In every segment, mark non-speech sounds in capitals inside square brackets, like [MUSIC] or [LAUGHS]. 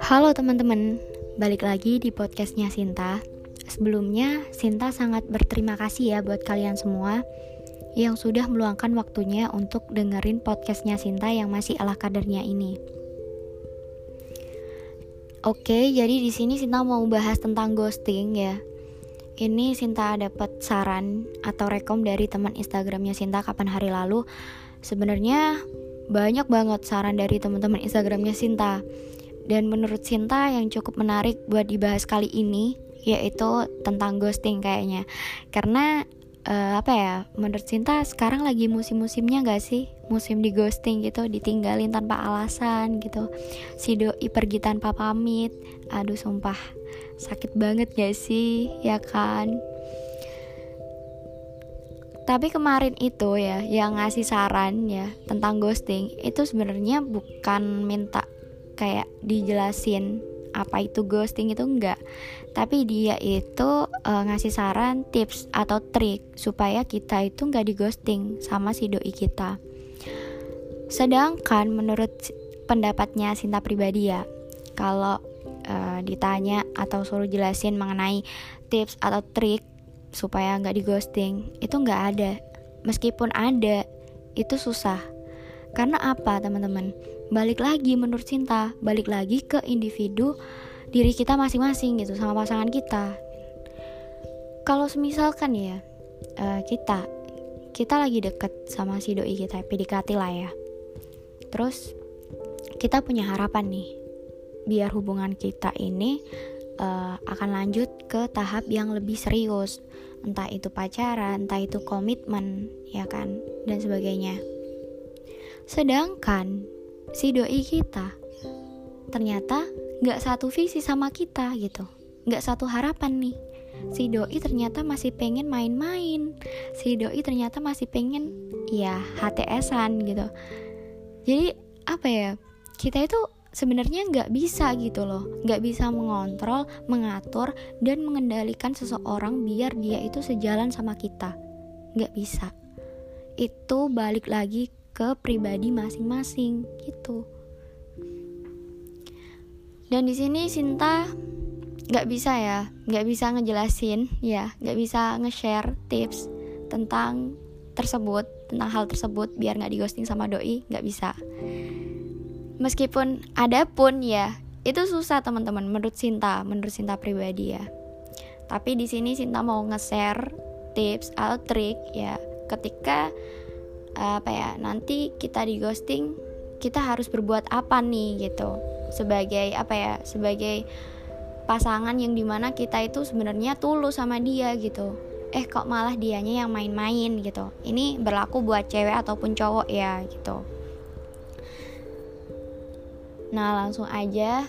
Halo teman-teman, balik lagi di podcastnya Sinta. Sebelumnya, Sinta sangat berterima kasih ya buat kalian semua yang sudah meluangkan waktunya untuk dengerin podcastnya Sinta yang masih ala kadarnya ini. Oke, jadi di sini Sinta mau bahas tentang ghosting ya. Ini Sinta dapat saran atau rekom dari teman Instagramnya Sinta kapan hari lalu. Sebenarnya banyak banget saran dari teman-teman Instagramnya Sinta dan menurut Sinta yang cukup menarik buat dibahas kali ini yaitu tentang ghosting kayaknya. Karena uh, apa ya? Menurut Sinta sekarang lagi musim-musimnya gak sih? Musim di ghosting gitu, ditinggalin tanpa alasan gitu. Si doi pergi tanpa pamit. Aduh sumpah sakit banget gak sih? Ya kan? Tapi kemarin itu ya yang ngasih saran ya tentang ghosting itu sebenarnya bukan minta kayak dijelasin apa itu ghosting itu enggak. Tapi dia itu uh, ngasih saran tips atau trik supaya kita itu enggak di ghosting sama si doi kita. Sedangkan menurut pendapatnya Sinta pribadi ya kalau uh, ditanya atau suruh jelasin mengenai tips atau trik supaya nggak di ghosting itu nggak ada. Meskipun ada itu susah. Karena apa teman-teman? Balik lagi menurut cinta balik lagi ke individu diri kita masing-masing gitu sama pasangan kita. Kalau semisalkan ya uh, kita kita lagi deket sama si doi kita PDKT lah ya. Terus kita punya harapan nih biar hubungan kita ini uh, akan lanjut ke tahap yang lebih serius. Entah itu pacaran entah itu komitmen ya kan dan sebagainya. Sedangkan si doi kita ternyata nggak satu visi sama kita gitu. Nggak satu harapan nih. Si doi ternyata masih pengen main-main. Si doi ternyata masih pengen ya HTSan gitu. Jadi apa ya kita itu sebenarnya nggak bisa gitu loh nggak bisa mengontrol mengatur dan mengendalikan seseorang biar dia itu sejalan sama kita nggak bisa itu balik lagi ke pribadi masing-masing gitu. Dan di sini Sinta nggak bisa ya, nggak bisa ngejelasin ya, nggak bisa nge-share tips tentang tersebut, tentang hal tersebut biar nggak digosting sama doi, nggak bisa. Meskipun ada pun ya, itu susah teman-teman menurut Sinta, menurut Sinta pribadi ya. Tapi di sini Sinta mau nge-share tips atau trik ya ketika apa ya nanti kita di ghosting kita harus berbuat apa nih gitu. Sebagai apa ya sebagai pasangan yang di mana kita itu sebenarnya tulus sama dia gitu. Eh kok malah dianya yang main-main gitu. Ini berlaku buat cewek ataupun cowok ya gitu nah langsung aja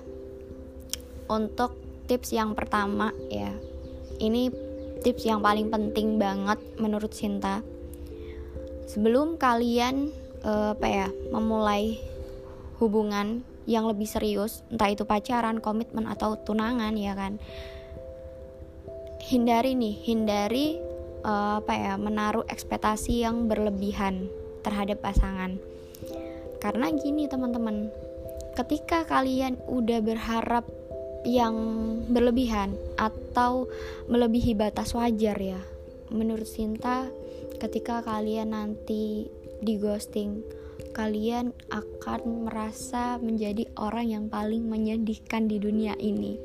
untuk tips yang pertama ya. Ini tips yang paling penting banget menurut Sinta. Sebelum kalian uh, apa ya memulai hubungan yang lebih serius entah itu pacaran komitmen atau tunangan ya kan hindari nih hindari uh, apa ya menaruh ekspektasi yang berlebihan terhadap pasangan. Karena gini teman-teman ketika kalian udah berharap yang berlebihan atau melebihi batas wajar ya menurut Sinta ketika kalian nanti di ghosting kalian akan merasa menjadi orang yang paling menyedihkan di dunia ini.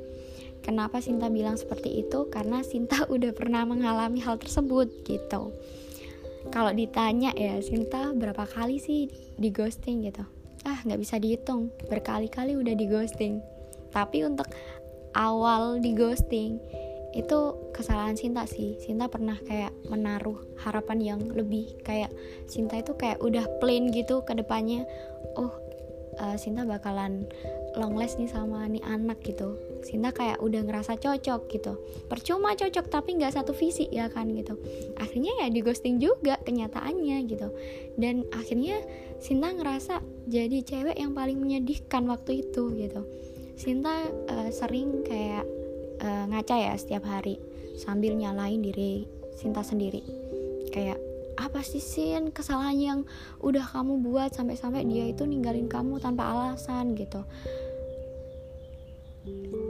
Kenapa Sinta bilang seperti itu? Karena Sinta [LAUGHS] udah pernah mengalami hal tersebut gitu. Kalau ditanya ya Sinta berapa kali sih di ghosting gitu ah nggak bisa dihitung. Berkali-kali udah di ghosting. Tapi untuk awal di ghosting itu kesalahan Sinta sih. Sinta pernah kayak menaruh harapan yang lebih. Kayak Sinta itu kayak udah plain gitu ke depannya. Oh uh, Sinta bakalan long last nih sama nih anak gitu Sinta kayak udah ngerasa cocok gitu. Percuma cocok tapi nggak satu visi ya kan gitu. Akhirnya ya di ghosting juga kenyataannya gitu. Dan akhirnya Sinta ngerasa jadi cewek yang paling menyedihkan waktu itu gitu. Sinta uh, sering kayak uh, ngaca ya setiap hari sambil nyalain diri Sinta sendiri. Kayak apa sih sin? Kesalahan yang udah kamu buat sampai-sampai dia itu ninggalin kamu tanpa alasan gitu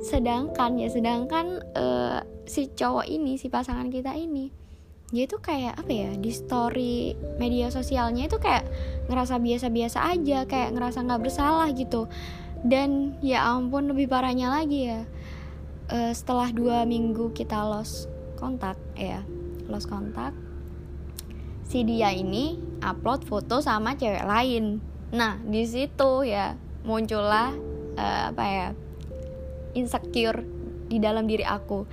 sedangkan ya sedangkan uh, si cowok ini si pasangan kita ini dia tuh kayak apa ya di story media sosialnya itu kayak ngerasa biasa-biasa aja kayak ngerasa nggak bersalah gitu. Dan ya ampun lebih parahnya lagi ya uh, setelah dua minggu kita lost kontak ya lost kontak si dia ini upload foto sama cewek lain. Nah di situ ya muncullah uh, apa ya insecure di dalam diri aku.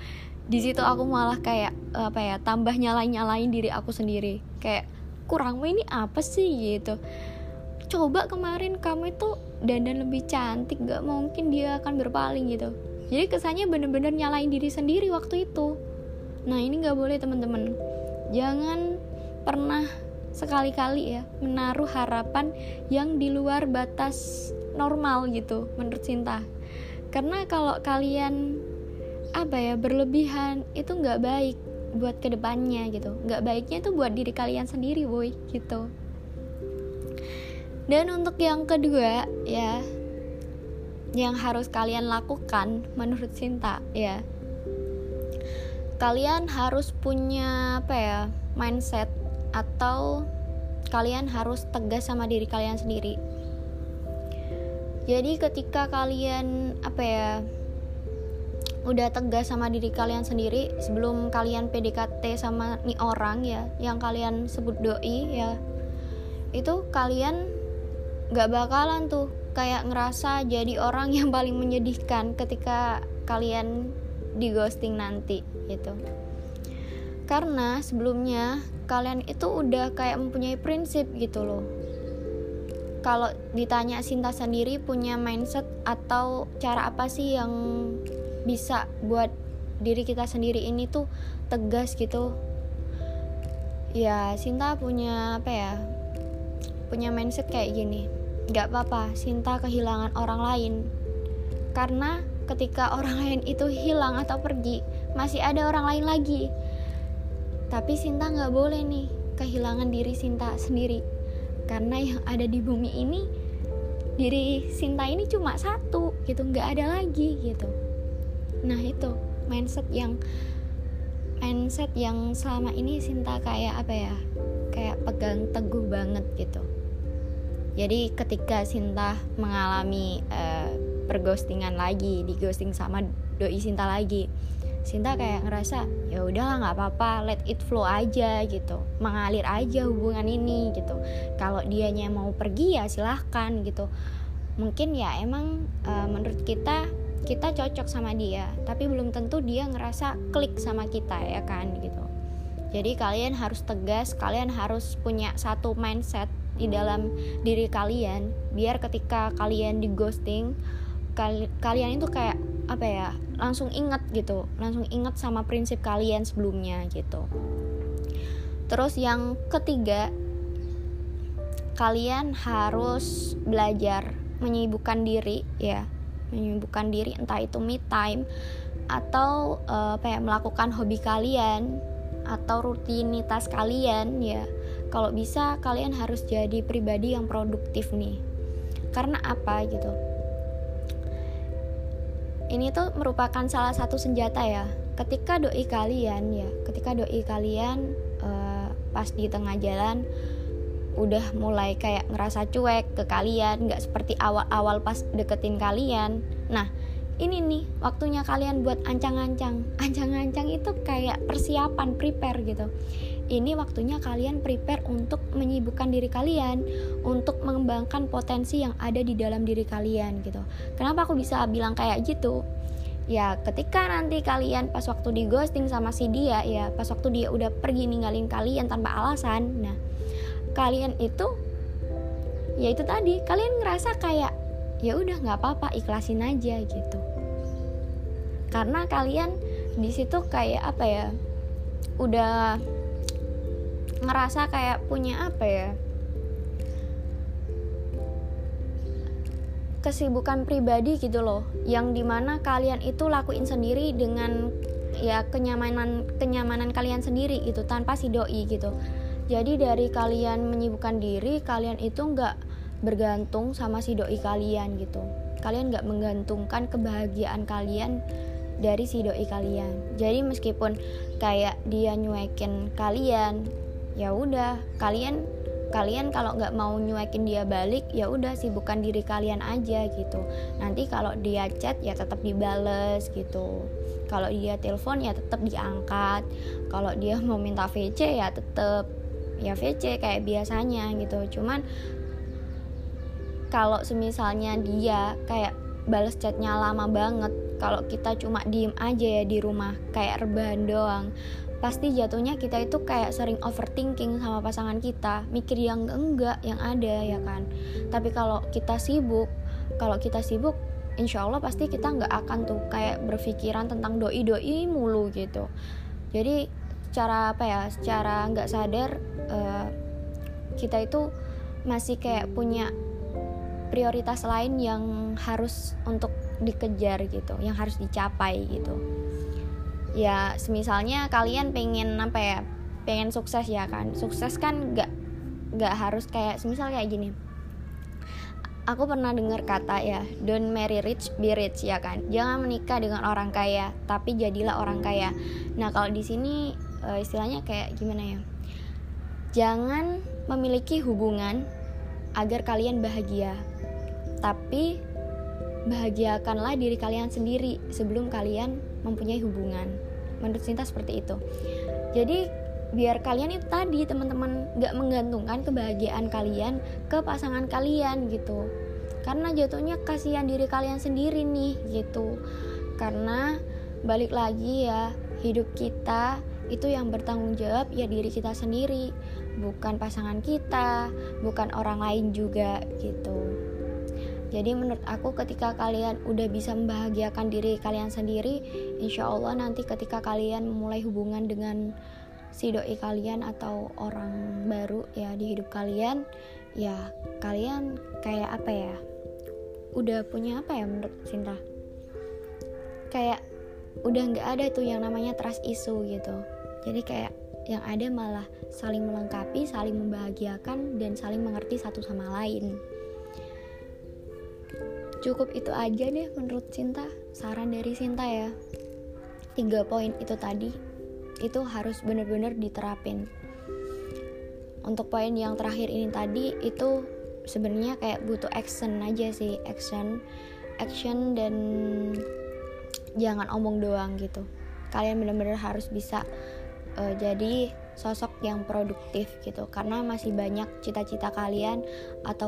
Di situ aku malah kayak apa ya tambah nyalain nyalain diri aku sendiri. Kayak kurangmu ini apa sih? Gitu. Coba kemarin kamu itu dandan lebih cantik gak mungkin dia akan berpaling gitu. Jadi kesannya bener-bener nyalain diri sendiri waktu itu. Nah ini nggak boleh teman-teman. Jangan pernah sekali-kali ya menaruh harapan yang di luar batas normal gitu menurut Sinta karena kalau kalian apa ya berlebihan itu nggak baik buat ke depannya gitu. Nggak baiknya itu buat diri kalian sendiri boy gitu. Dan untuk yang kedua ya yang harus kalian lakukan menurut Sinta ya kalian harus punya apa ya mindset atau kalian harus tegas sama diri kalian sendiri jadi ketika kalian apa ya udah tegas sama diri kalian sendiri sebelum kalian PDKT sama nih orang ya yang kalian sebut doi ya itu kalian nggak bakalan tuh kayak ngerasa jadi orang yang paling menyedihkan ketika kalian di ghosting nanti gitu. Karena sebelumnya kalian itu udah kayak mempunyai prinsip gitu loh kalau ditanya Sinta sendiri punya mindset atau cara apa sih yang bisa buat diri kita sendiri ini tuh tegas gitu? Ya Sinta punya apa ya punya mindset kayak gini. Nggak apa-apa Sinta kehilangan orang lain. Karena ketika orang lain itu hilang atau pergi masih ada orang lain lagi. Tapi Sinta nggak boleh nih kehilangan diri Sinta sendiri karena yang ada di bumi ini diri Sinta ini cuma satu gitu. Nggak ada lagi gitu. Nah itu mindset yang mindset yang selama ini Sinta kayak apa ya kayak pegang teguh banget gitu. Jadi ketika Sinta mengalami uh, perghostingan lagi di ghosting sama doi Sinta lagi Sinta kayak ngerasa ya udahlah nggak apa-apa let it flow aja gitu. Mengalir aja hubungan ini gitu. Kalau dianya mau pergi ya silahkan gitu. Mungkin ya emang uh, menurut kita kita cocok sama dia tapi belum tentu dia ngerasa klik sama kita ya kan gitu. Jadi kalian harus tegas kalian harus punya satu mindset di dalam diri kalian biar ketika kalian di ghosting kal kalian itu kayak apa ya langsung inget gitu langsung inget sama prinsip kalian sebelumnya gitu. Terus yang ketiga kalian harus belajar menyibukkan diri ya. Menyibukkan diri entah itu me time atau uh, apa ya melakukan hobi kalian atau rutinitas kalian ya. Kalau bisa kalian harus jadi pribadi yang produktif nih. Karena apa gitu ini tuh merupakan salah satu senjata ya. Ketika doi kalian ya ketika doi kalian uh, pas di tengah jalan udah mulai kayak ngerasa cuek ke kalian nggak seperti awal-awal pas deketin kalian. Nah ini nih waktunya kalian buat ancang-ancang. Ancang-ancang itu kayak persiapan prepare gitu ini waktunya kalian prepare untuk menyibukkan diri kalian untuk mengembangkan potensi yang ada di dalam diri kalian gitu. Kenapa aku bisa bilang kayak gitu? Ya ketika nanti kalian pas waktu di ghosting sama si dia ya pas waktu dia udah pergi ninggalin kalian tanpa alasan nah kalian itu ya itu tadi kalian ngerasa kayak ya udah nggak apa-apa ikhlasin aja gitu. Karena kalian di situ kayak apa ya udah ngerasa kayak punya apa ya? Kesibukan pribadi gitu loh yang di mana kalian itu lakuin sendiri dengan ya kenyamanan kenyamanan kalian sendiri gitu tanpa si doi gitu. Jadi dari kalian menyibukkan diri kalian itu nggak bergantung sama si doi kalian gitu. Kalian nggak menggantungkan kebahagiaan kalian dari si doi kalian. Jadi meskipun kayak dia nyuekin kalian ya udah kalian kalian kalau nggak mau nyuekin dia balik ya udah sibukkan diri kalian aja gitu. Nanti kalau dia chat ya tetap dibales gitu. Kalau dia telepon ya tetap diangkat. Kalau dia [LAUGHS] mau minta VC ya tetap ya VC kayak biasanya gitu. Cuman kalau semisalnya dia kayak balas chatnya lama banget kalau kita cuma diem aja ya di rumah kayak rebahan doang pasti jatuhnya kita itu kayak sering overthinking sama pasangan kita mikir yang enggak yang ada ya kan? Tapi kalau kita sibuk kalau kita sibuk insya Allah pasti kita nggak akan tuh kayak berpikiran tentang doi doi mulu gitu. Jadi secara apa ya? Secara nggak sadar uh, kita itu masih kayak punya prioritas lain yang harus untuk dikejar gitu yang harus dicapai gitu ya semisalnya kalian pengen apa ya pengen sukses ya kan. Sukses kan nggak nggak harus kayak semisal kayak gini. Aku pernah dengar kata ya don't marry rich be rich ya kan. Jangan menikah dengan orang kaya tapi jadilah orang kaya. Nah kalau di sini uh, istilahnya kayak gimana ya? Jangan memiliki hubungan agar kalian bahagia tapi bahagiakanlah diri kalian sendiri sebelum kalian mempunyai hubungan menurut Sinta seperti itu. Jadi biar kalian itu tadi teman-teman gak menggantungkan kebahagiaan kalian ke pasangan kalian gitu. Karena jatuhnya kasihan diri kalian sendiri nih gitu. Karena balik lagi ya hidup kita itu yang bertanggung jawab ya diri kita sendiri bukan pasangan kita bukan orang lain juga gitu jadi menurut aku ketika kalian udah bisa membahagiakan diri kalian sendiri, insya Allah nanti ketika kalian memulai hubungan dengan si doi kalian atau orang baru ya di hidup kalian, ya kalian kayak apa ya? Udah punya apa ya menurut Sinta? Kayak udah nggak ada tuh yang namanya trust issue gitu. Jadi kayak yang ada malah saling melengkapi, saling membahagiakan dan saling mengerti satu sama lain cukup itu aja deh menurut Cinta saran dari Cinta ya. Tiga poin itu tadi itu harus benar-benar diterapin. Untuk poin yang terakhir ini tadi itu sebenarnya kayak butuh action aja sih action action dan jangan omong doang gitu. Kalian benar-benar harus bisa uh, jadi sosok yang produktif gitu karena masih banyak cita-cita kalian atau